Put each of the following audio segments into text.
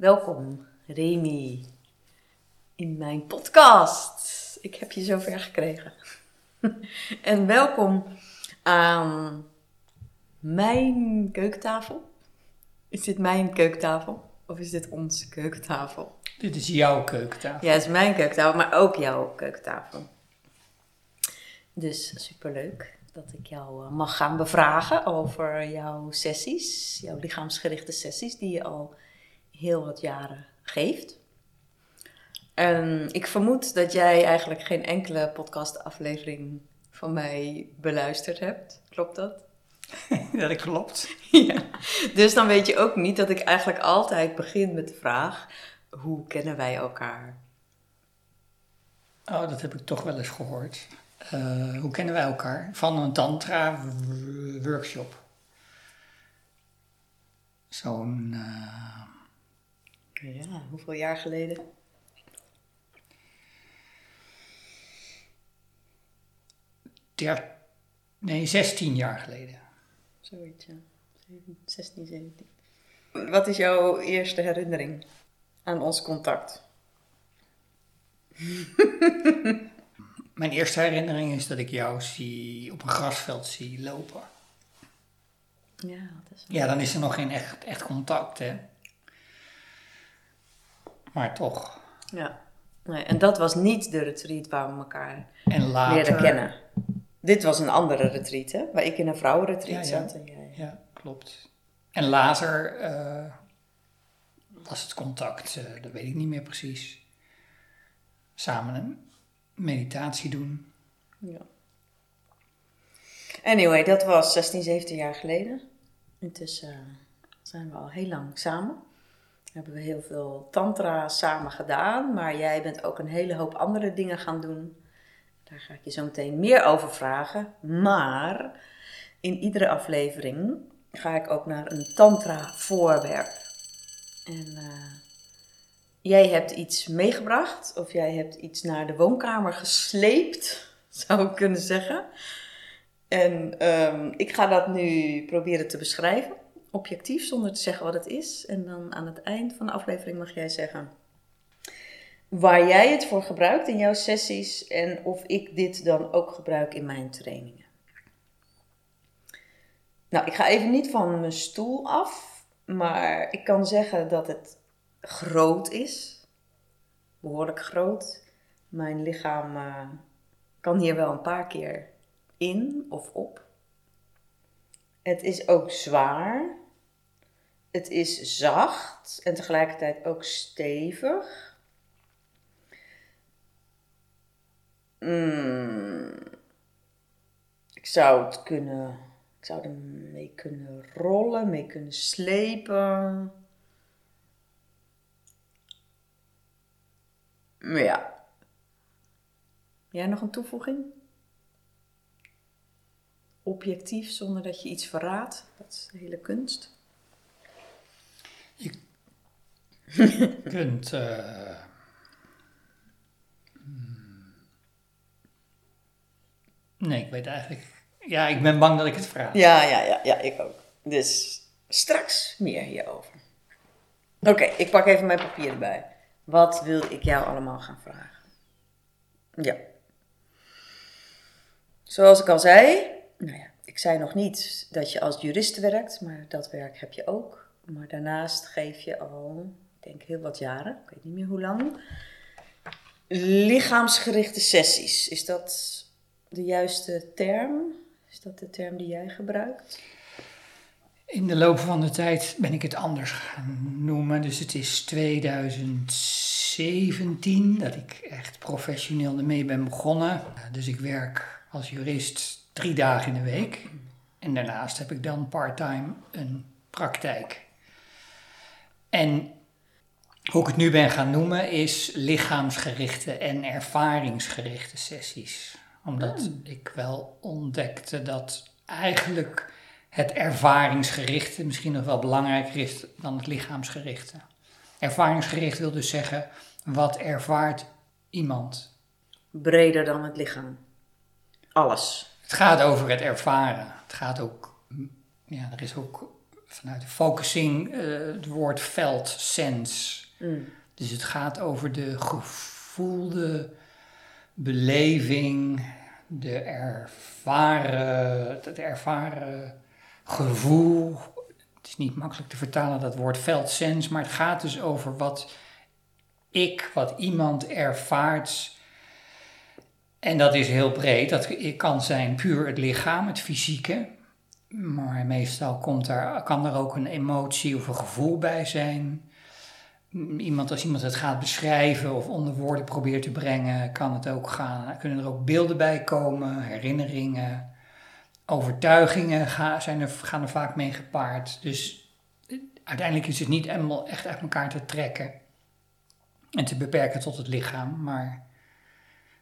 Welkom, Remy, in mijn podcast. Ik heb je zover gekregen. en welkom aan mijn keukentafel. Is dit mijn keukentafel of is dit onze keukentafel? Dit is jouw keukentafel. Ja, het is mijn keukentafel, maar ook jouw keukentafel. Dus superleuk dat ik jou eh, mag gaan bevragen over jouw sessies, jouw lichaamsgerichte sessies die je al heel wat jaren geeft. En ik vermoed dat jij eigenlijk geen enkele podcastaflevering van mij beluisterd hebt. Klopt dat? Ja, dat klopt. ja. Dus dan weet je ook niet dat ik eigenlijk altijd begin met de vraag: hoe kennen wij elkaar? Oh, dat heb ik toch wel eens gehoord. Uh, hoe kennen wij elkaar? Van een tantra-workshop. Zo'n. Uh... Ja, hoeveel jaar geleden? Der... Nee, 16 jaar geleden. Zoiets, ja. 16, 17. Wat is jouw eerste herinnering aan ons contact? Mijn eerste herinnering is dat ik jou zie, op een grasveld zie lopen. Ja, dat is Ja, dan is er nog geen echt, echt contact, hè. Maar toch. Ja. Nee, en dat was niet de retreat waar we elkaar en later, leerden kennen. Dit was een andere retreat, hè? Waar ik in een vrouwenretreat ja, ja. zat. En jij... Ja, klopt. En later uh, was het contact, uh, dat weet ik niet meer precies. Samen een meditatie doen. Ja. Anyway, dat was 16, 17 jaar geleden. Intussen zijn we al heel lang samen. Hebben we heel veel tantra samen gedaan, maar jij bent ook een hele hoop andere dingen gaan doen. Daar ga ik je zo meteen meer over vragen. Maar in iedere aflevering ga ik ook naar een tantra voorwerp. En uh, jij hebt iets meegebracht, of jij hebt iets naar de woonkamer gesleept, zou ik kunnen zeggen. En um, ik ga dat nu proberen te beschrijven, objectief, zonder te zeggen wat het is. En dan aan het eind van de aflevering mag jij zeggen waar jij het voor gebruikt in jouw sessies en of ik dit dan ook gebruik in mijn trainingen. Nou, ik ga even niet van mijn stoel af, maar ik kan zeggen dat het groot is. Behoorlijk groot. Mijn lichaam uh, kan hier wel een paar keer in of op. Het is ook zwaar. Het is zacht en tegelijkertijd ook stevig. Mm. Ik zou het kunnen. Ik zou er mee kunnen rollen, mee kunnen slepen. Ja. Jij nog een toevoeging? Objectief, zonder dat je iets verraadt. Dat is de hele kunst. Je kunt. Uh... Nee, ik weet eigenlijk. Ja, ik ben bang dat ik het vraag. Ja, ja, ja, ja ik ook. Dus straks meer hierover. Oké, ik pak even mijn papier erbij. Wat wil ik jou allemaal gaan vragen? Ja. Zoals ik al zei, nou ja, ik zei nog niet dat je als jurist werkt, maar dat werk heb je ook. Maar daarnaast geef je al, denk heel wat jaren, ik weet niet meer hoe lang, lichaamsgerichte sessies. Is dat de juiste term? Is dat de term die jij gebruikt? In de loop van de tijd ben ik het anders gaan noemen. Dus het is 2017 dat ik echt professioneel ermee ben begonnen. Dus ik werk als jurist drie dagen in de week. En daarnaast heb ik dan part-time een praktijk. En hoe ik het nu ben gaan noemen is lichaamsgerichte en ervaringsgerichte sessies omdat ik wel ontdekte dat eigenlijk het ervaringsgerichte misschien nog wel belangrijker is dan het lichaamsgerichte. Ervaringsgericht wil dus zeggen, wat ervaart iemand? Breder dan het lichaam. Alles. Het gaat over het ervaren. Het gaat ook, ja, er is ook vanuit de focusing eh, het woord felt sense. Mm. Dus het gaat over de gevoelde beleving, de ervaren, het ervaren gevoel. Het is niet makkelijk te vertalen dat woord felt sense, maar het gaat dus over wat ik, wat iemand ervaart. En dat is heel breed. Dat kan zijn puur het lichaam, het fysieke. Maar meestal komt daar, kan er ook een emotie of een gevoel bij zijn. Iemand, als iemand het gaat beschrijven of onder woorden probeert te brengen, kan het ook gaan, kunnen er ook beelden bij komen, herinneringen, overtuigingen gaan, zijn er, gaan er vaak mee gepaard. Dus uiteindelijk is het niet helemaal echt uit elkaar te trekken en te beperken tot het lichaam, maar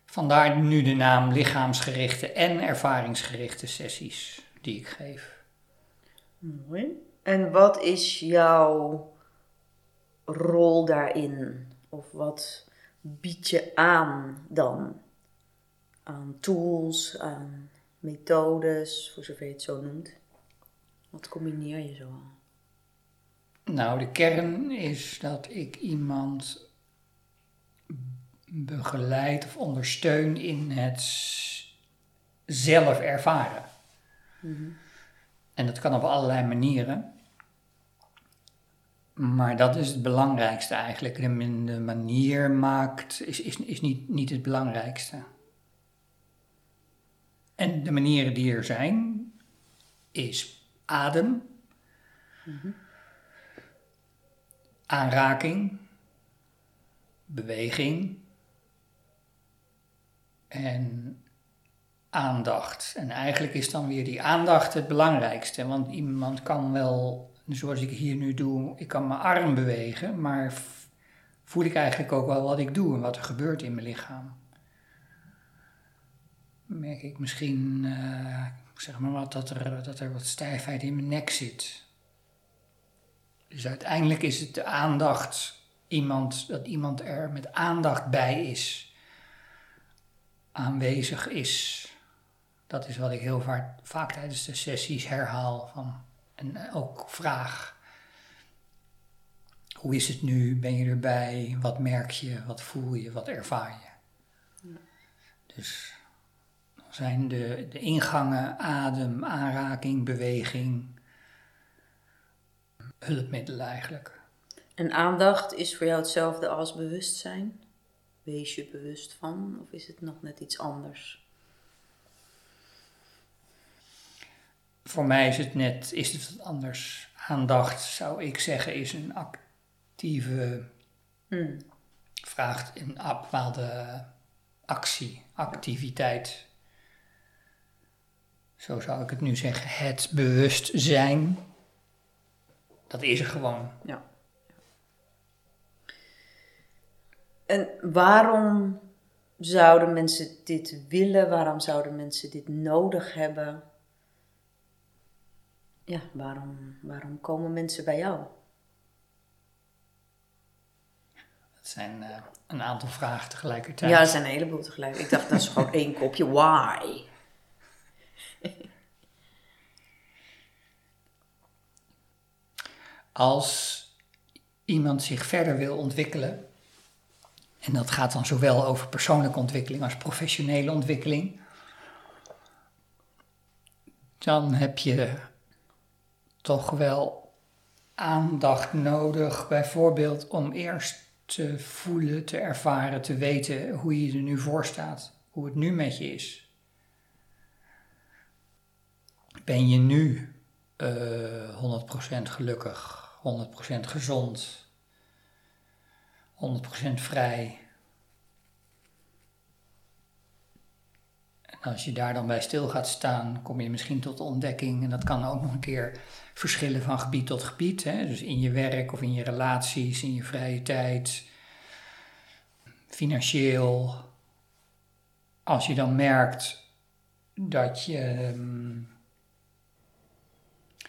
vandaar nu de naam lichaamsgerichte en ervaringsgerichte sessies die ik geef. Mooi. En wat is jouw rol daarin? Of wat bied je aan dan? Aan tools, aan methodes, voor zover je het zo noemt. Wat combineer je zo Nou, de kern is dat ik iemand begeleid of ondersteun in het zelf ervaren. Mhm. En dat kan op allerlei manieren. Maar dat is het belangrijkste eigenlijk. De, manier maakt, is, is, is niet, niet het belangrijkste. En de manieren die er zijn, is adem, aanraking, beweging en aandacht. En eigenlijk is dan weer die aandacht het belangrijkste. Want iemand kan wel, zoals ik hier nu doe, ik kan mijn arm bewegen, maar voel ik eigenlijk ook wel wat ik doe en wat er gebeurt in mijn lichaam. Merk ik misschien, uh, zeg maar wat, dat er, dat er wat stijfheid in mijn nek zit. Dus uiteindelijk is het de aandacht, iemand, dat iemand er met aandacht bij is, aanwezig is. Dat is wat ik heel vaak, vaak tijdens de sessies herhaal. Van, en ook vraag. Hoe is het nu? Ben je erbij? Wat merk je? Wat voel je? Wat ervaar je? Dus zijn de, de ingangen adem, aanraking, beweging, hulpmiddelen eigenlijk. En aandacht is voor jou hetzelfde als bewustzijn? Wees je bewust van of is het nog net iets anders? Voor mij is het net is het wat anders. Aandacht zou ik zeggen is een actieve, hmm. vraagt een bepaalde actie, activiteit. Zo zou ik het nu zeggen. Het bewustzijn, dat is er gewoon. Ja. En waarom zouden mensen dit willen? Waarom zouden mensen dit nodig hebben? Ja, waarom, waarom komen mensen bij jou? Dat zijn uh, een aantal vragen tegelijkertijd. Ja, er zijn een heleboel tegelijk. Ik dacht, dat is gewoon één kopje. Why? Als iemand zich verder wil ontwikkelen, en dat gaat dan zowel over persoonlijke ontwikkeling als professionele ontwikkeling, dan heb je toch wel aandacht nodig, bijvoorbeeld om eerst te voelen, te ervaren, te weten hoe je er nu voor staat, hoe het nu met je is. Ben je nu uh, eh, 100% gelukkig, 100% gezond, 100% vrij? En als je daar dan bij stil gaat staan, kom je misschien tot de ontdekking, en dat kan ook nog een keer verschillen van gebied tot gebied. Hè? Dus in je werk of in je relaties, in je vrije tijd, financieel. Als je dan merkt dat je. Ehm,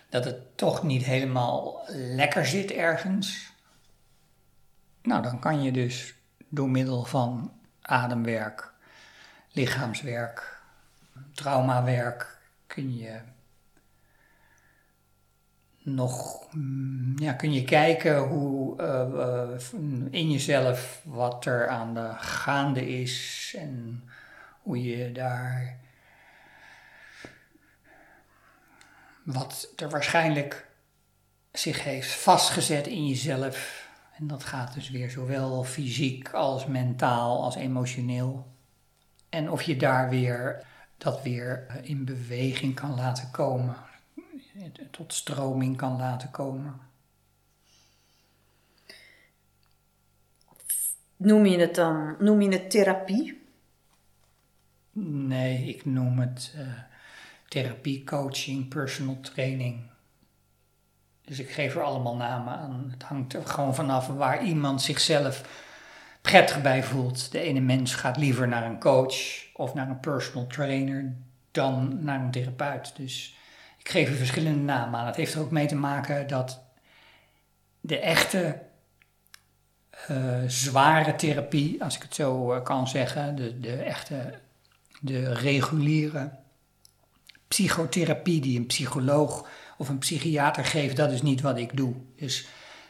dat het toch niet helemaal lekker zit ergens. Nou, dan kan je dus door middel van ademwerk, lichaamswerk, traumawerk, kun je nog mm, kun je kijken hoe uh, in jezelf wat er aan de gaande is en hoe je daar wat er waarschijnlijk zich heeft vastgezet in jezelf. En dat gaat dus weer zowel fysiek als mentaal als emotioneel. En of je daar weer dat weer in beweging kan laten komen tot stroming kan laten komen. Noem je het dan, noem je het therapie? Nee, ik noem het uh, therapie, coaching, personal training. Dus ik geef er allemaal namen aan. Het hangt er gewoon vanaf waar iemand zichzelf prettig bij voelt. De ene mens gaat liever naar een coach of naar een personal trainer dan naar een therapeut. Dus er verschillende namen aan. Het heeft er ook mee te maken dat de echte uh, zware therapie, als ik het zo uh, kan zeggen, de, de echte, de reguliere psychotherapie die een psycholoog of een psychiater geeft, dat is niet wat ik doe. Dus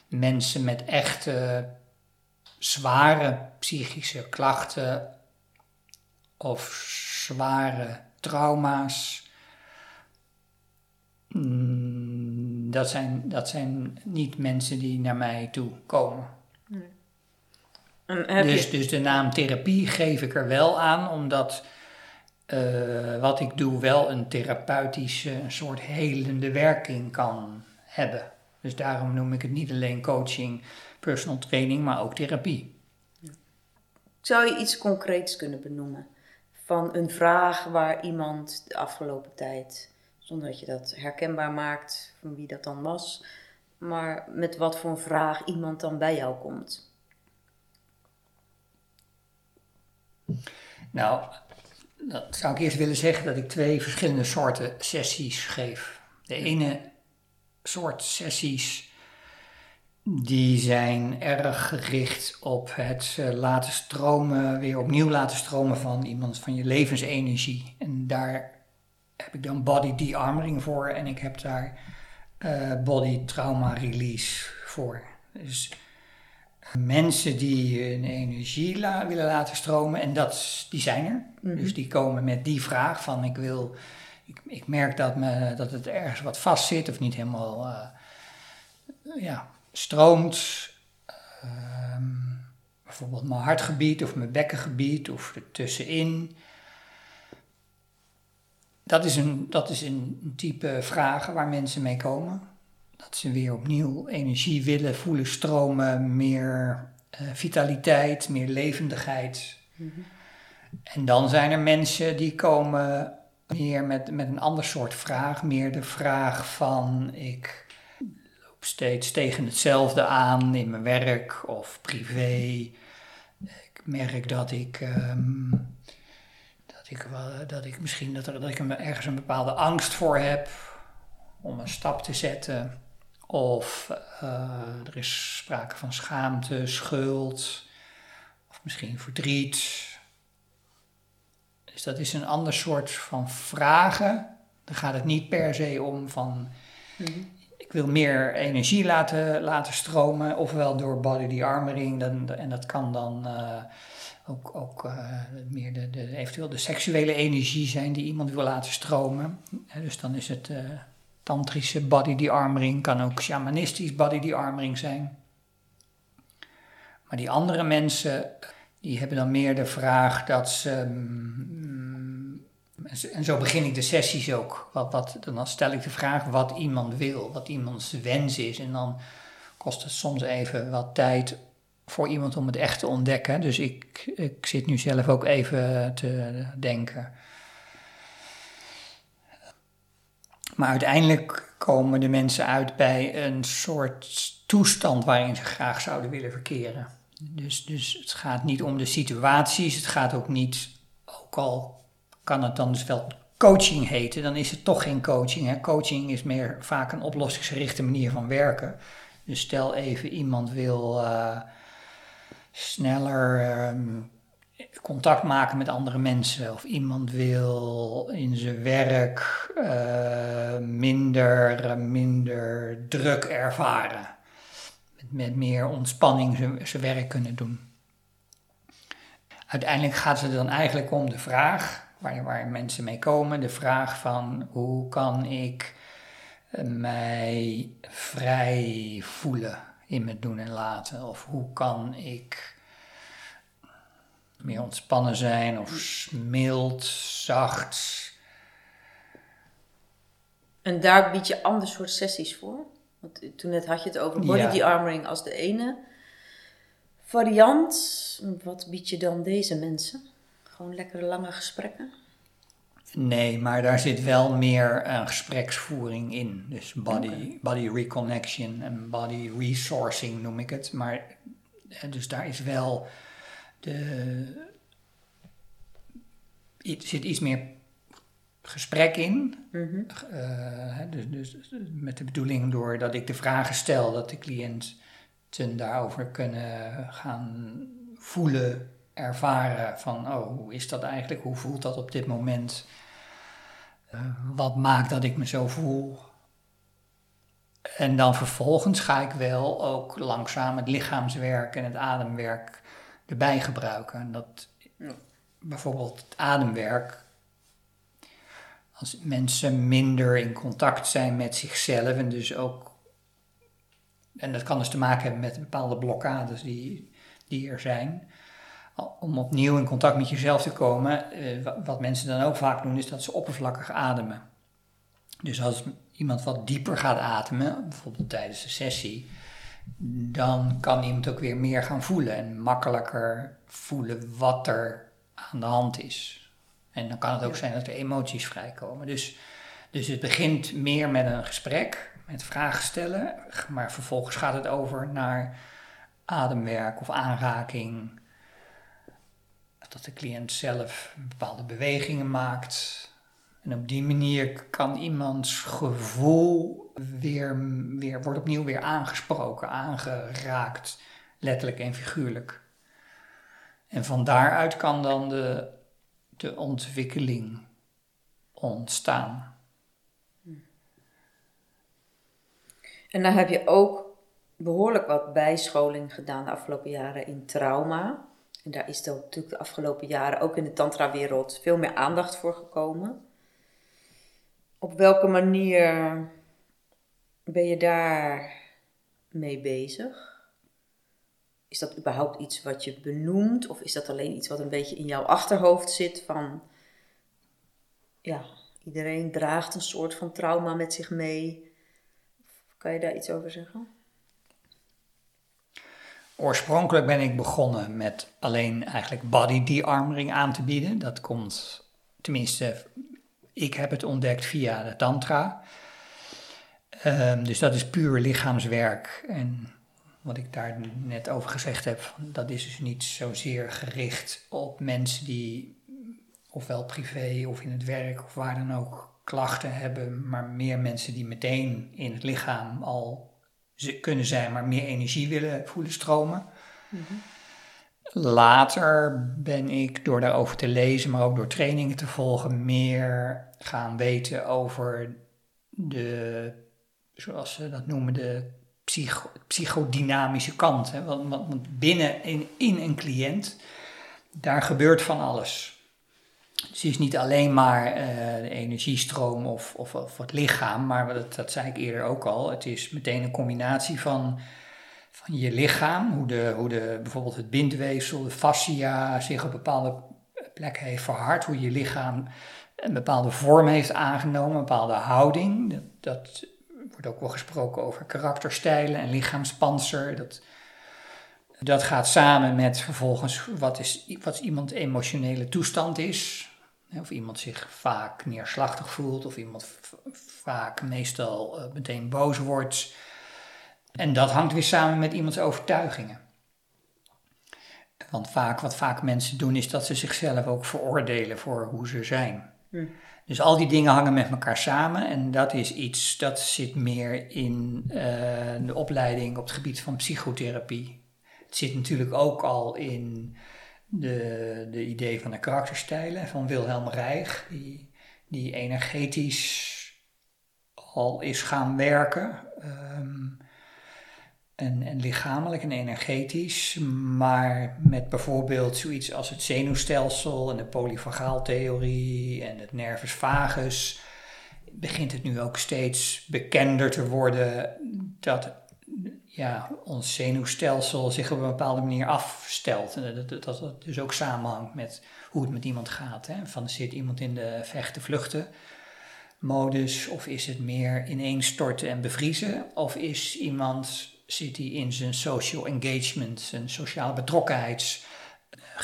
mensen met echte zware psychische klachten of zware trauma's, dat, zijn, dat zijn niet mensen die naar mij toe komen. Dus, dus de naam therapie geef ik er wel aan, omdat uh, wat ik doe wel een therapeutische, een soort helende werking kan hebben. Dus daarom noem ik het niet alleen coaching, personal training, maar ook therapie. Zou je iets concreets kunnen benoemen? Van een vraag waar iemand de afgelopen tijd zonder dat je dat herkenbaar maakt van wie dat dan was, maar met wat voor een vraag iemand dan bij jou komt. Nou, dat zou ik eerst willen zeggen dat ik twee verschillende soorten sessies geef. De ene soort sessies die zijn erg gericht op het eh, laten stromen, weer opnieuw laten stromen van iemand van je levensenergie. En daar heb ik dan body de-armoring voor en ik heb daar uh, body trauma release voor. Dus mensen die hun energie willen laten stromen, en dat, die zijn er. Mhm. Dus die komen met die vraag van ik wil, ik, ik merk dat, me, dat het ergens wat vast zit of niet helemaal uh, ja, stroomt. Uh, bijvoorbeeld mijn hartgebied of mijn bekkengebied of ertussenin dat is, een, dat is een type vragen waar mensen mee komen. Dat ze weer opnieuw energie willen voelen stromen, meer uh, vitaliteit, meer levendigheid. Mhm. En dan zijn er mensen die komen meer met, met een ander soort vraag. Meer de vraag van ik loop steeds tegen hetzelfde aan in mijn werk of privé. Ik merk dat ik... Ehm, ik, dat ik misschien dat, er, dat ik ergens een bepaalde angst voor heb om een stap te zetten. Of uh, er is sprake van schaamte, schuld, of misschien verdriet. Dus dat is een ander soort van vragen. Dan gaat het niet per se om van mhm. ik wil meer energie laten, laten stromen, ofwel door body armoring. Dan, en dat kan dan uh, ook, ook uh, meer de, de, eventueel de seksuele energie zijn die iemand wil laten stromen. dus dan is het uh, tantrische body de-armoring, kan ook shamanistisch body de-armoring zijn. Maar die andere mensen, die hebben dan meer de vraag dat ze... Mm, en zo begin ik de sessies ook. Wat, wat, dan stel ik de vraag wat iemand wil, wat iemands wens is. En dan kost het soms even wat tijd voor iemand om het echt te ontdekken. Dus ik, ik zit nu zelf ook even te denken. Maar uiteindelijk komen de mensen uit bij een soort toestand waarin ze graag zouden willen verkeren. Dus, dus het gaat niet om de situaties, het gaat ook niet, ook al kan het dan dus wel coaching heten, dan is het toch geen coaching. Hè? Coaching is meer vaak een oplossingsgerichte manier van werken. Dus stel even iemand wil. Uh, sneller, um, contact maken met andere mensen. Of iemand wil in zijn werk uh, minder, minder druk ervaren. Met, met meer ontspanning zijn, zijn werk kunnen doen. Uiteindelijk gaat het dan eigenlijk om de vraag, waar, waar mensen mee komen, de vraag van hoe kan ik mij vrij voelen in mijn doen en laten? Of hoe kan ik meer ontspannen zijn of mild, zacht? En daar bied je ander soort sessies voor? Want toen net had je het over body ja. de-armoring als de ene variant. Wat bied je dan deze mensen? Gewoon lekkere lange gesprekken? Nee, maar daar zit wel meer een gespreksvoering in. Dus body, body reconnection en body resourcing noem ik het. Maar dus daar is wel de. Er zit iets meer gesprek in. Mm dus, dus, met de bedoeling doordat ik de vragen stel, dat de cliënten daarover kunnen gaan voelen, ervaren van, oh, hoe is dat eigenlijk? Hoe voelt dat op dit moment? Uh, wat maakt dat ik me zo voel? En dan vervolgens ga ik wel ook langzaam het lichaamswerk en het ademwerk erbij gebruiken. En dat bijvoorbeeld het ademwerk, als mensen minder in contact zijn met zichzelf en dus ook, en dat kan dus te maken hebben met bepaalde blokkades die, die er zijn, om opnieuw in contact met jezelf te komen, eh, wat mensen dan ook vaak doen, is dat ze oppervlakkig ademen. Dus als iemand wat dieper gaat ademen, bijvoorbeeld tijdens de sessie, dan kan iemand ook weer meer gaan voelen en makkelijker voelen wat er aan de hand is. En dan kan het ook zijn dat er emoties vrijkomen. Dus, dus het begint meer met een gesprek, met vragen stellen, maar vervolgens gaat het over naar ademwerk of aanraking. Dat de cliënt zelf bepaalde bewegingen maakt. En op die manier kan iemands gevoel weer, weer, wordt opnieuw weer aangesproken, aangeraakt, letterlijk en figuurlijk. En van daaruit kan dan de, de ontwikkeling ontstaan. En dan heb je ook behoorlijk wat bijscholing gedaan de afgelopen jaren in trauma. Daar is er natuurlijk de afgelopen jaren ook in de tantra-wereld veel meer aandacht voor gekomen. Op welke manier ben je daar mee bezig? Is dat überhaupt iets wat je benoemt? Of is dat alleen iets wat een beetje in jouw achterhoofd zit van... Ja, iedereen draagt een soort van trauma met zich mee. Kan je daar iets over zeggen? Oorspronkelijk ben ik begonnen met alleen eigenlijk body de-armoring aan te bieden. Dat komt, tenminste, ik heb het ontdekt via de tantra. Um, dus dat is puur lichaamswerk. En wat ik daar net over gezegd heb, dat is dus niet zozeer gericht op mensen die ofwel privé of in het werk of waar dan ook klachten hebben, maar meer mensen die meteen in het lichaam al kunnen zijn, maar meer energie willen voelen stromen. Mm -hmm. Later ben ik door daarover te lezen, maar ook door trainingen te volgen, meer gaan weten over de, zoals ze dat noemen, de psycho, psychodynamische kant. Hè? Want, want binnen in, in een cliënt, daar gebeurt van alles. Dus het is niet alleen maar uh, de energiestroom of, of, of, het lichaam, maar dat, dat zei ik eerder ook al. Het is meteen een combinatie van, van je lichaam, hoe, de, hoe de, bijvoorbeeld het bindweefsel, de fascia zich op bepaalde plekken heeft verhard, hoe je lichaam een bepaalde vorm heeft aangenomen, een bepaalde houding. Dat, dat wordt ook wel gesproken over karakterstijlen en lichaamspanzer. Dat, dat gaat samen met vervolgens wat, is, wat iemand emotionele toestand is. Of iemand zich vaak neerslachtig voelt, of iemand vaak meestal uh, meteen boos wordt. En dat hangt weer samen met iemands overtuigingen. Want vaak, wat vaak mensen doen, is dat ze zichzelf ook veroordelen voor hoe ze zijn. Hm. Dus al die dingen hangen met elkaar samen en dat is iets dat zit meer in uh, de opleiding op het gebied van psychotherapie. Het zit natuurlijk ook al in de, de idee van de karakterstijlen van Wilhelm Reich, die, die energetisch al is gaan werken. Ehm, en, en lichamelijk en energetisch, maar met bijvoorbeeld zoiets als het zenuwstelsel en de polyvagaaltheorie en het nervus vagus, begint het nu ook steeds bekender te worden dat ja, ons zenuwstelsel zich op een bepaalde manier afstelt. En dat, dat, dus ook samenhangt met hoe het met iemand gaat. Hè? Van zit iemand in de vechten-vluchten modus, of is het meer ineenstorten en bevriezen, of is iemand zit hij in zijn social engagement, zijn sociale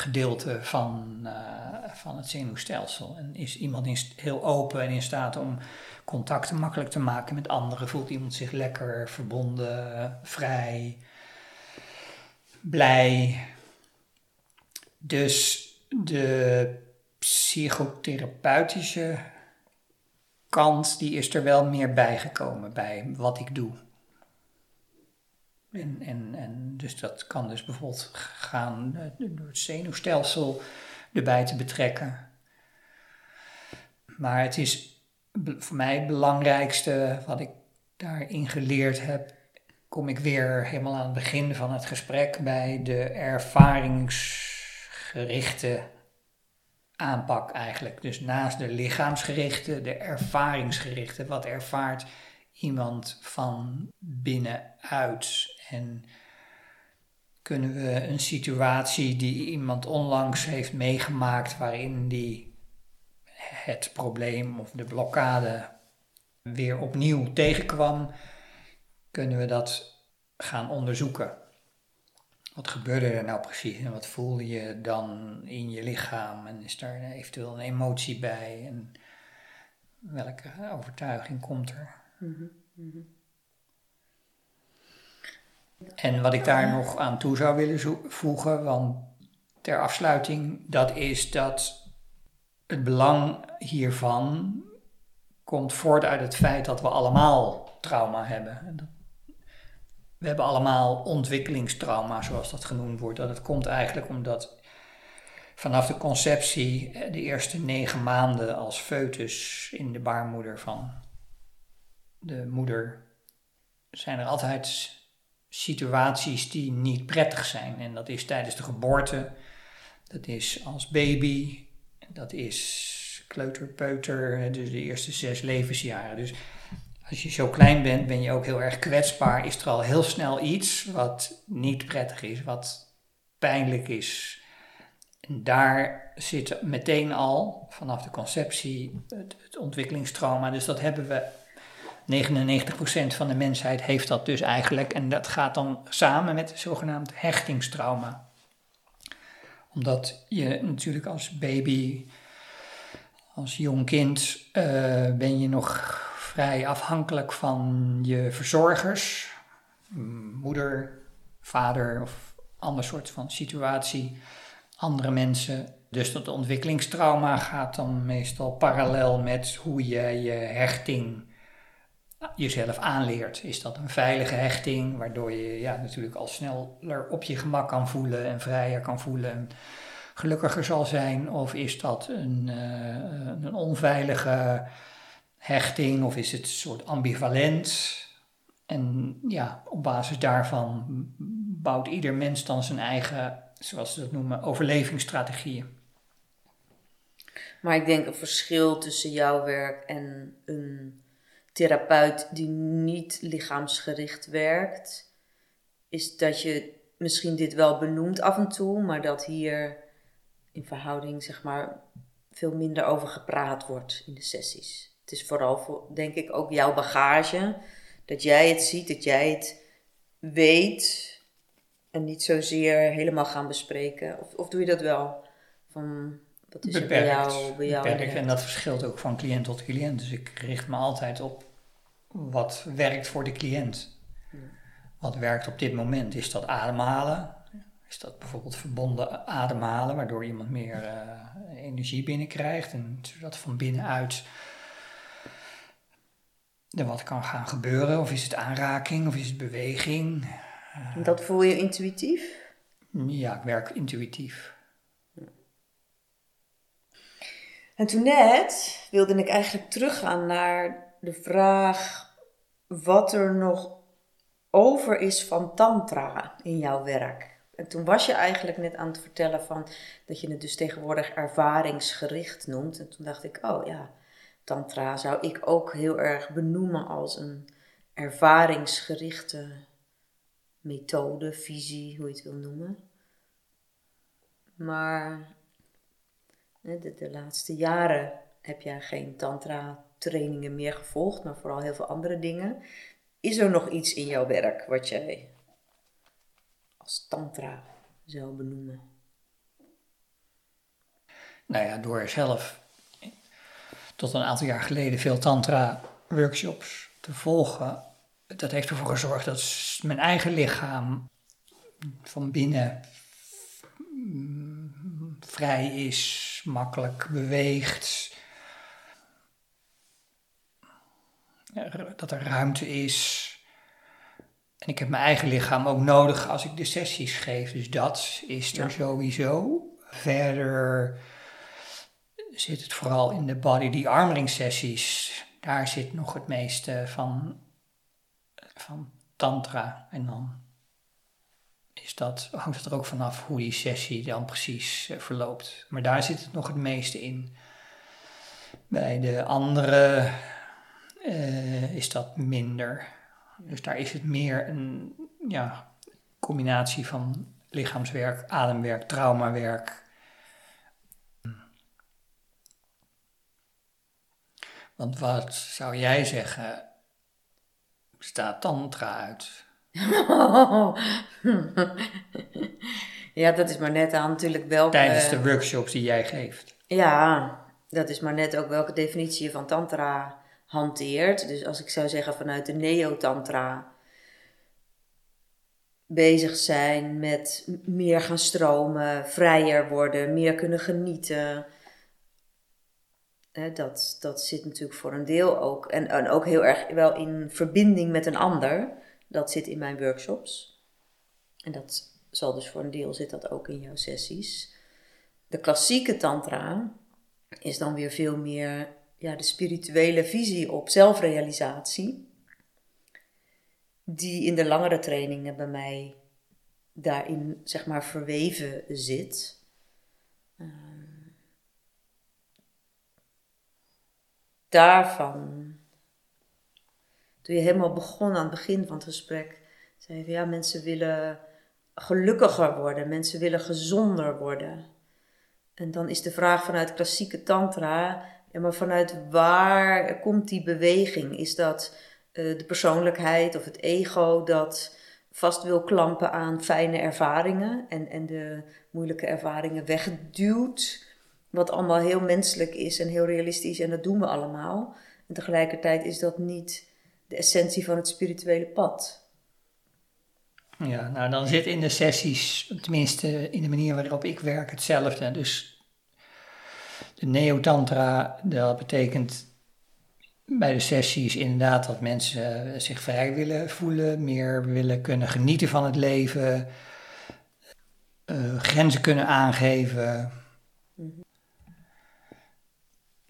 betrokkenheidsgedeelte van, uh, van het zenuwstelsel. En is iemand heel open en in staat om contacten makkelijk te maken met anderen? Voelt iemand zich lekker, verbonden, vrij, blij? Dus de psychotherapeutische kant, die is er wel meer bijgekomen bij wat ik doe. En, en, en dus dat kan dus bijvoorbeeld gaan eh, door het zenuwstelsel erbij te betrekken. Maar het is voor mij het belangrijkste wat ik daarin geleerd heb, kom ik weer helemaal aan het begin van het gesprek bij de ervaringsgerichte aanpak eigenlijk. Dus naast de lichaamsgerichte, de ervaringsgerichte. Wat ervaart iemand van binnenuit? En kunnen we een situatie die iemand onlangs heeft meegemaakt, waarin die het probleem of de blokkade weer opnieuw tegenkwam, kunnen we dat gaan onderzoeken. Wat gebeurde er nou precies en wat voelde je dan in je lichaam en is daar eventueel een emotie bij en welke overtuiging komt er? Mhm. En wat ik daar nog aan toe zou willen voegen, want ter afsluiting, dat is dat het belang hiervan komt voort uit het feit dat we allemaal trauma hebben. We hebben allemaal ontwikkelingstrauma, zoals dat genoemd wordt. Dat het komt eigenlijk omdat vanaf de conceptie, eh, de eerste negen maanden als foetus in de baarmoeder van de moeder, zijn er altijd situaties die niet prettig zijn. En dat is tijdens de geboorte, dat is als baby, dat is kleuterpeuter, dus de eerste zes levensjaren. Dus als je zo klein bent, ben je ook heel erg kwetsbaar. Is er al heel snel iets wat niet prettig is, wat pijnlijk is. En daar zit meteen al vanaf de conceptie het, het ontwikkelingstrauma. Dus dat hebben we 99% van de mensheid heeft dat dus eigenlijk. En dat gaat dan samen met zogenaamd hechtingstrauma. Omdat je natuurlijk als baby, als jong kind, uh, ben je nog vrij afhankelijk van je verzorgers. Moeder, vader of ander soort van situatie. Andere mensen. Dus dat ontwikkelingstrauma gaat dan meestal parallel met hoe je je hechting jezelf aanleert. Is dat een veilige hechting, waardoor je ja, natuurlijk al sneller op je gemak kan voelen en vrijer kan voelen en gelukkiger zal zijn? Of is dat een, uh, een onveilige hechting of is het een soort ambivalent? En ja, op basis daarvan bouwt ieder mens dan zijn eigen, zoals ze dat noemen, overlevingsstrategieën. Maar ik denk een verschil tussen jouw werk en een therapeut die niet lichaamsgericht werkt, is dat je misschien dit wel benoemt af en toe, maar dat hier in verhouding zeg maar veel minder over gepraat wordt in de sessies. Het is vooral voor, denk ik, ook jouw bagage, dat jij het ziet, dat jij het weet en niet zozeer helemaal gaan bespreken. Of, of doe je dat wel? Van, wat is beperkt, er bij jou? Bij jou beperkt. En dat verschilt ook van cliënt tot cliënt. Dus ik richt me altijd op wat werkt voor de cliënt. Wat werkt op dit moment? Is dat ademhalen? Is dat bijvoorbeeld verbonden ademhalen, waardoor iemand meer uh, energie binnenkrijgt en zodat van binnenuit er wat kan gaan gebeuren? Of is het aanraking of is het beweging? dat voel je intuïtief? Ja, ik werk intuïtief. En toen net wilde ik eigenlijk teruggaan naar de vraag wat er nog over is van tantra in jouw werk. En toen was je eigenlijk net aan het vertellen van dat je het dus tegenwoordig ervaringsgericht noemt. En toen dacht ik, oh ja, tantra zou ik ook heel erg benoemen als een ervaringsgerichte methode, visie, hoe je het wil noemen. Maar de, de laatste jaren heb jij geen tantra trainingen meer gevolgd, maar vooral heel veel andere dingen. Is er nog iets in jouw werk wat jij als tantra zou benoemen? Nou ja, door zelf tot een aantal jaar geleden veel tantra workshops te volgen, dat heeft ervoor gezorgd dat mijn eigen lichaam van binnen vrij is, makkelijk beweegt. Dat er ruimte is. En ik heb mijn eigen lichaam ook nodig als ik de sessies geef. Dus dat is er sowieso. Verder zit het vooral in de body die armring sessies. Daar zit nog het meeste van, van tantra. En dan is dat, hangt het er ook vanaf hoe die sessie dan precies eh, verloopt. Maar daar zit het nog het meeste in. Bij de andere uh, is dat minder. Dus daar is het meer een ja, combinatie van lichaamswerk, ademwerk, traumawerk. Want wat zou jij zeggen, staat tantra uit? ja, dat is maar net aan natuurlijk welke... Tijdens de workshops die jij geeft. Ja, dat is maar net ook welke definitie je van tantra hanteert. Dus als ik zou zeggen vanuit de neo-tantra bezig zijn met meer gaan stromen, vrijer worden, meer kunnen genieten. dat, dat zit natuurlijk voor een deel ook. En, en ook heel erg wel in verbinding met een ander. Dat zit in mijn workshops. En dat zal dus voor een deel zit dat ook in jouw sessies. De klassieke tantra is dan weer veel meer ja, de spirituele visie op zelfrealisatie, die in de langere trainingen bij mij daarin zeg maar verweven zit. Uh, daarvan, toen je helemaal begon aan het begin van het gesprek, zei je ja, mensen willen gelukkiger worden, mensen willen gezonder worden. En dan is de vraag vanuit klassieke tantra, maar vanuit waar komt die beweging? Is dat uh, de persoonlijkheid of het ego dat vast wil klampen aan fijne ervaringen en, en de moeilijke ervaringen wegduwt? Wat allemaal heel menselijk is en heel realistisch en dat doen we allemaal. En tegelijkertijd is dat niet de essentie van het spirituele pad. Ja, nou dan zit in de sessies, tenminste in de manier waarop ik werk, hetzelfde. Dus de neotantra, dat betekent bij de sessies inderdaad dat mensen zich vrij willen voelen, meer willen kunnen genieten van het leven, uh, grenzen kunnen aangeven.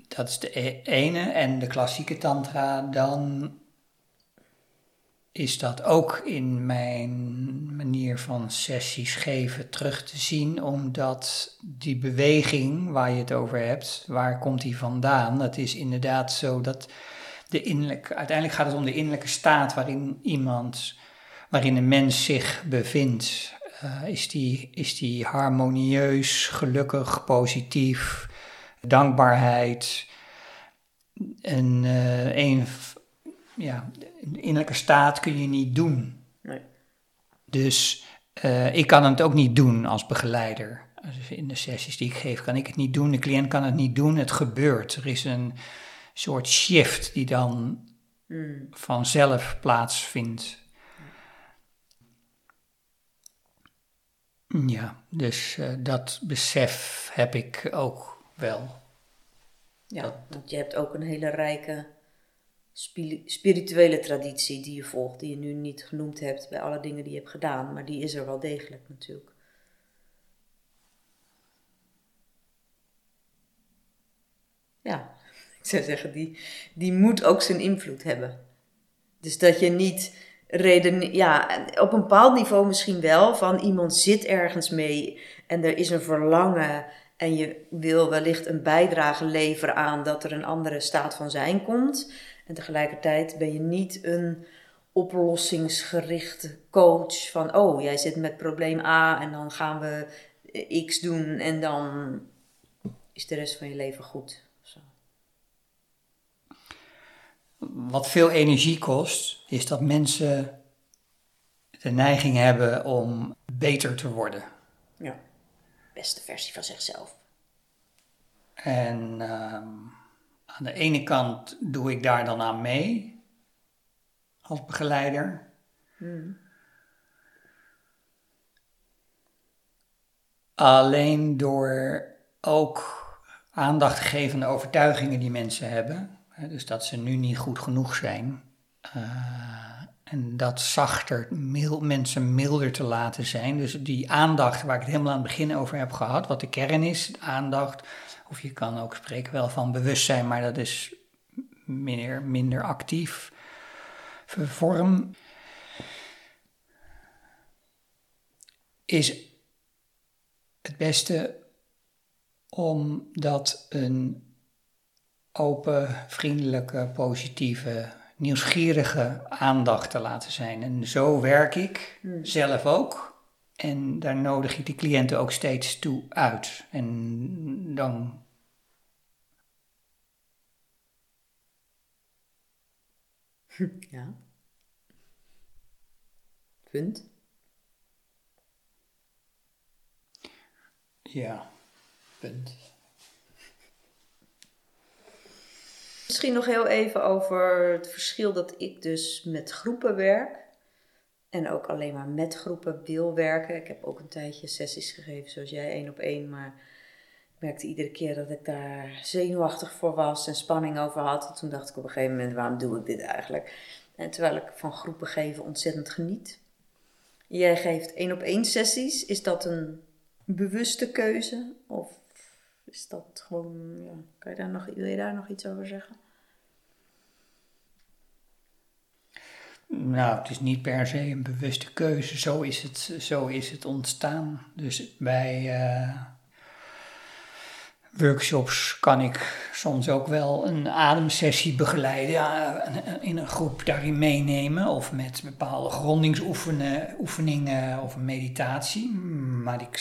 Dat is de e-, ene. En de klassieke tantra, dan is dat ook in mijn manier van sessies geven terug te zien, omdat die beweging waar je het over hebt, waar komt die vandaan? Dat is inderdaad zo dat de innerlijke, uiteindelijk gaat het om de innerlijke staat waarin iemand, waarin een mens zich bevindt. Uh, is, die, is die harmonieus, gelukkig, positief, dankbaarheid? En uh, een ja, innerlijke staat kun je niet doen. Nee. Dus uh, ik kan het ook niet doen als begeleider. Dus in de sessies die ik geef, kan ik het niet doen. De cliënt kan het niet doen. Het gebeurt. Er is een soort shift die dan mm. vanzelf plaatsvindt. Ja, dus uh, dat besef heb ik ook wel. Ja, dat, want je hebt ook een hele rijke spirituele traditie die je volgt, die je nu niet genoemd hebt bij alle dingen die je hebt gedaan, maar die is er wel degelijk natuurlijk. ja, ik zou zeggen, die, die moet ook zijn invloed hebben. Dus dat je niet reden, ja, op een bepaald niveau misschien wel, van iemand zit ergens mee en er is een verlangen en je wil wellicht een bijdrage leveren aan dat er een andere staat van zijn komt. En tegelijkertijd ben je niet een oplossingsgerichte coach van, oh, jij zit met probleem A en dan gaan we X doen en dan is de rest van je leven goed. Zo. Wat veel energie kost, is dat mensen de neiging hebben om beter te worden. Ja, beste versie van zichzelf. En ehm, aan de ene kant doe ik daar dan aan mee als begeleider. Hmm. Alleen door ook aandacht te geven aan de overtuigingen die mensen hebben. Dus dat ze nu niet goed genoeg zijn. eh, en dat zachter mil, mensen milder te laten zijn. Dus die aandacht waar ik het helemaal aan het begin over heb gehad, wat de kern is, aandacht. Of je kan ook spreken wel van bewustzijn, maar dat is minder, minder actief vorm. Is het beste omdat een open, vriendelijke, positieve, nieuwsgierige aandacht te laten zijn. En zo werk ik zelf ook. En daar nodig ik de cliënten ook steeds toe uit. En dan. Ja. Punt. Ja, punt. Misschien nog heel even over het verschil dat ik dus met groepen werk. En ook alleen maar met groepen wil werken. Ik heb ook een tijdje sessies gegeven, zoals jij, één op één. Maar ik merkte iedere keer dat ik daar zenuwachtig voor was en spanning over had. En toen dacht ik op een gegeven moment, waarom doe ik dit eigenlijk? En terwijl ik van groepen geven ontzettend geniet. Jij geeft één op één sessies. Is dat een bewuste keuze? Of is dat gewoon, ja, kan je daar nog, wil je daar nog iets over zeggen? Nou, het is niet per se een bewuste keuze. Zo is het, zo is het ontstaan. Dus bij eh, workshops kan ik soms ook wel een ademsessie begeleiden. Ja, in een groep daarin meenemen. Of met bepaalde grondingsoefeningen of een meditatie. Maar ik,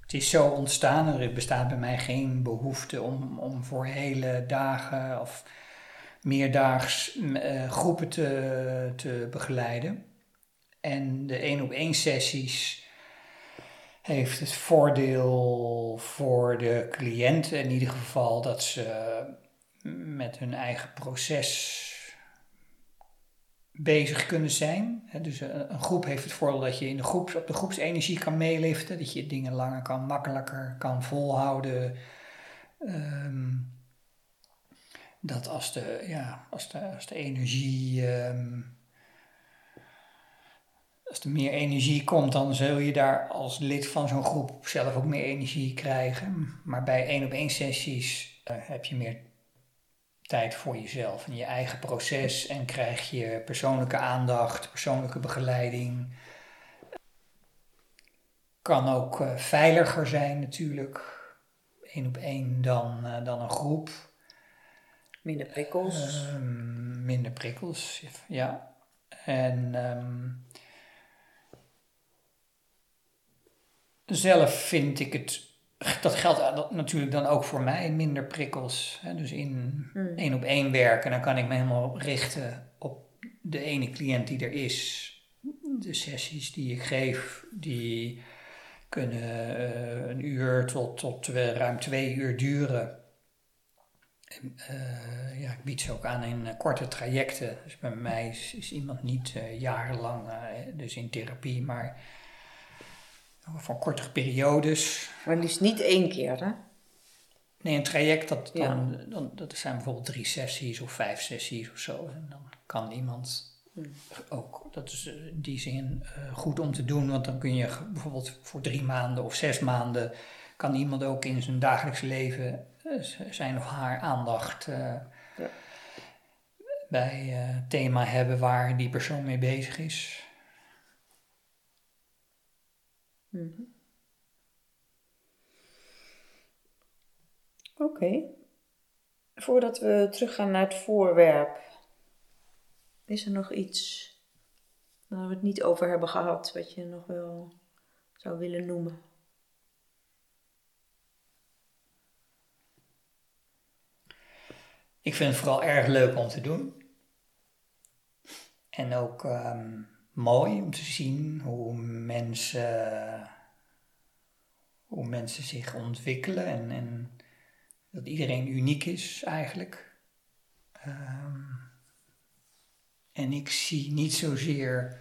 het is zo ontstaan. Er bestaat bij mij geen behoefte om, om voor hele dagen of meerdaags uh, groepen te, te begeleiden. En de één op één sessies heeft het voordeel voor de cliënten in ieder geval dat ze met hun eigen proces bezig kunnen zijn. Dus een groep heeft het voordeel dat je in de groep, op de groepsenergie kan meeliften, dat je dingen langer kan, makkelijker kan volhouden. Um, dat als de, ja, als de, als de energie. Um, als er meer energie komt, dan zul je daar als lid van zo'n groep zelf ook meer energie krijgen. Maar bij één op één sessies uh, heb je meer tijd voor jezelf en je eigen proces en krijg je persoonlijke aandacht, persoonlijke begeleiding. Kan ook uh, veiliger zijn natuurlijk, één op één dan, uh, dan een groep. Minder prikkels. Uh, minder prikkels, ja. En um, zelf vind ik het, dat geldt natuurlijk dan ook voor mij, minder prikkels. Hè? Dus in hmm. één op één werken, dan kan ik me helemaal richten op de ene cliënt die er is. De sessies die ik geef, die kunnen uh, een uur tot, tot ruim twee uur duren. Uh, ja, ik bied ze ook aan in uh, korte trajecten. Dus bij mij is, is iemand niet uh, jarenlang dus in therapie, maar voor kortere periodes. Maar liefst niet één keer, hè? Nee, een traject, dat, dan, ja. dan, dat zijn bijvoorbeeld drie sessies of vijf sessies of zo. En dan kan iemand hmm. ook, dat is in die zin goed om te doen, want dan kun je bijvoorbeeld voor drie maanden of zes maanden, kan iemand ook in zijn dagelijks leven zijn of haar aandacht uh, ja. bij het thema hebben waar die persoon mee bezig is. Mm Oké. Voordat we teruggaan naar het voorwerp, is er nog iets waar we het niet over hebben gehad, wat je nog wel zou willen noemen? Ik vind het vooral erg leuk om te doen. En ook um, mooi om te zien hoe mensen, hoe mensen zich ontwikkelen en, en dat iedereen uniek is eigenlijk. Um, en ik zie niet zozeer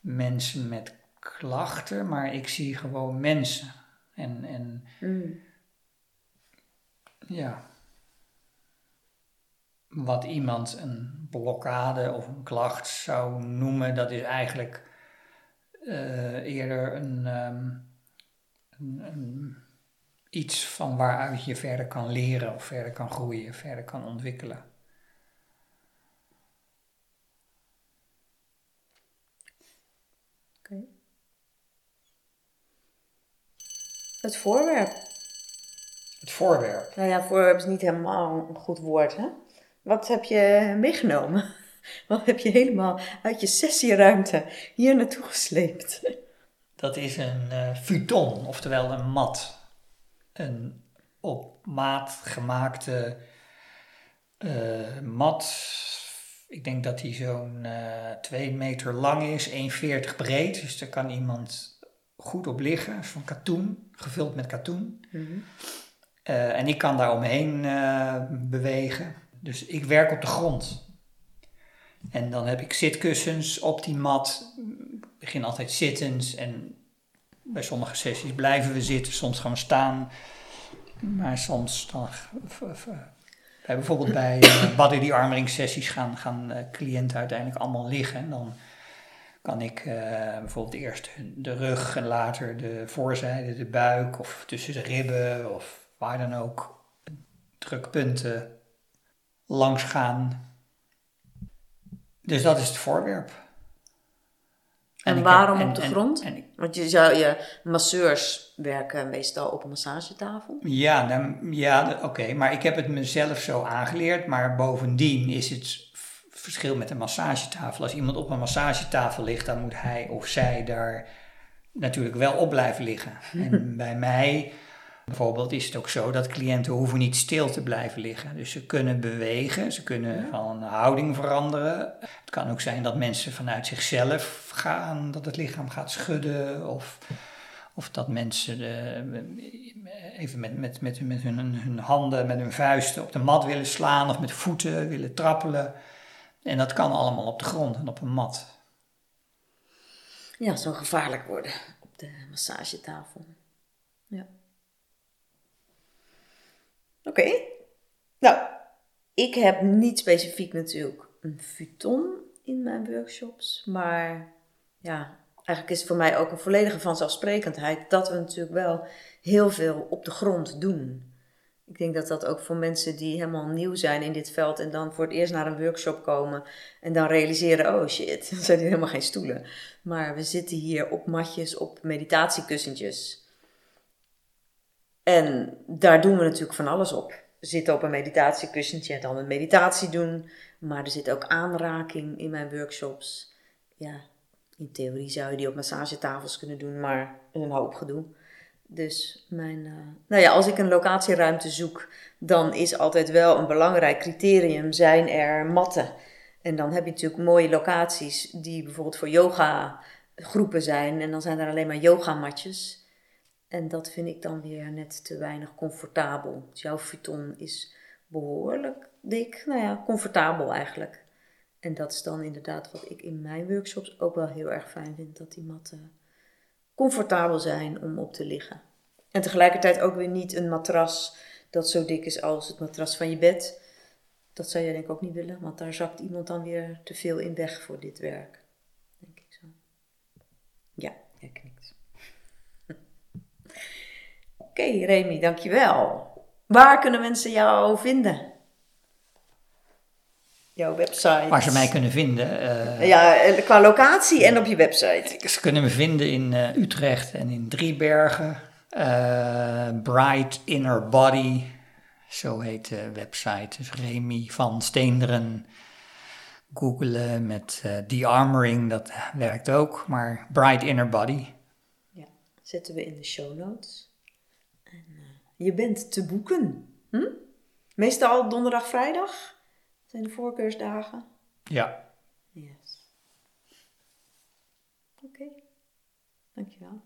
mensen met klachten, maar ik zie gewoon mensen. En, en mm. ja, wat iemand een blokkade of een klacht zou noemen, dat is eigenlijk uh, eerder een, um, een, een, iets van waaruit je verder kan leren of verder kan groeien, verder kan ontwikkelen. Oké. Het voorwerp. Het voorwerp. Nou ja, voorwerp is niet helemaal een goed woord, hè? Wat heb je meegenomen? Wat heb je helemaal uit je sessieruimte hier naartoe gesleept? Dat is een uh, futon, oftewel een mat. Een op maat gemaakte uh, mat. Ik denk dat die zo'n uh, eh, 2 meter lang is, 1,40 breed. Dus daar kan iemand goed op liggen. Van katoen, gevuld met katoen. Mm en ik kan daar omheen bewegen. Dus ik werk op de grond. En dan heb ik zitkussens op die mat. Ik begin altijd zittend en bij sommige sessies blijven we zitten, soms gaan we staan. Maar soms dan. Bij bijvoorbeeld bij uh, armering sessies gaan, gaan uh, cliënten uiteindelijk allemaal liggen. En dan kan ik uh, bijvoorbeeld eerst de rug en later de voorzijde, de buik of tussen de ribben of waar dan ook drukpunten langs gaan. Dus dat is het voorwerp. En, waarom op de grond? Want je zou je masseurs werken meestal op een massagetafel. Ja, dan, ja oké. Maar ik heb het mezelf zo aangeleerd. Maar bovendien is het verschil met een massagetafel. Als iemand op een massagetafel ligt, dan moet hij of zij daar natuurlijk wel op blijven liggen. En bij mij Bijvoorbeeld is het ook zo dat cliënten hoeven niet stil te blijven liggen. Dus ze kunnen bewegen, ze kunnen van houding veranderen. Het kan ook zijn dat mensen vanuit zichzelf gaan, dat het lichaam gaat schudden of, of dat mensen uh, even met, met, met, met hun, hun handen, met hun vuisten op de mat willen slaan of met voeten willen trappelen. En dat kan allemaal op de grond en op een mat. Ja, zou gevaarlijk worden op de massagetafel. Ja. Oké. Nou, ik heb niet specifiek natuurlijk een futon in mijn workshops, maar ja, eigenlijk is het voor mij ook een volledige vanzelfsprekendheid dat we natuurlijk wel heel veel op de grond doen. Ik denk dat dat ook voor mensen die helemaal nieuw zijn in dit veld en dan voor het eerst naar een workshop komen en dan realiseren, oh shit, er zijn hier helemaal geen stoelen. Maar we zitten hier op matjes, op meditatiekussentjes. En daar doen we natuurlijk van alles op. Zitten op een meditatiekussentje en dan een meditatie doen. Maar er zit ook aanraking in mijn workshops. Ja, in theorie zou je die op massagetafels kunnen doen, maar een hoop gedoe. Dus mijn, uh, nou ja, als ik een locatieruimte zoek, dan is altijd wel een belangrijk criterium: zijn er matten? En dan heb je natuurlijk mooie locaties die bijvoorbeeld voor yoga groepen zijn. En dan zijn er alleen maar yogamatjes. En dat vind ik dan weer net te weinig comfortabel. Dus jouw futon is behoorlijk dik, nou ja, comfortabel eigenlijk. En dat is dan inderdaad wat ik in mijn workshops ook wel heel erg fijn vind, dat die matten comfortabel zijn om op te liggen. En tegelijkertijd ook weer niet een matras dat zo dik is als het matras van je bed. Dat zou je denk ik ook niet willen, want daar zakt iemand dan weer te veel in weg voor dit werk. Denk ik zo. Ja, jij Oké, okay, Remy, dankjewel. Waar kunnen mensen jou vinden? Jouw website. Waar ze mij kunnen vinden. eh, Ja, eh, qua locatie en op je website. Ze kunnen me vinden in eh, Utrecht en in Driebergen. Bright Inner Body, zo heet de website. Dus Remy van Steenderen. Googelen met eh de-armoring, dat werkt ook. Maar Bright Inner Body. Ja, zetten we in de show notes. Je bent te boeken. Hm? Meestal donderdag, vrijdag zijn de voorkeursdagen. Ja. Yes. Oké, dankjewel.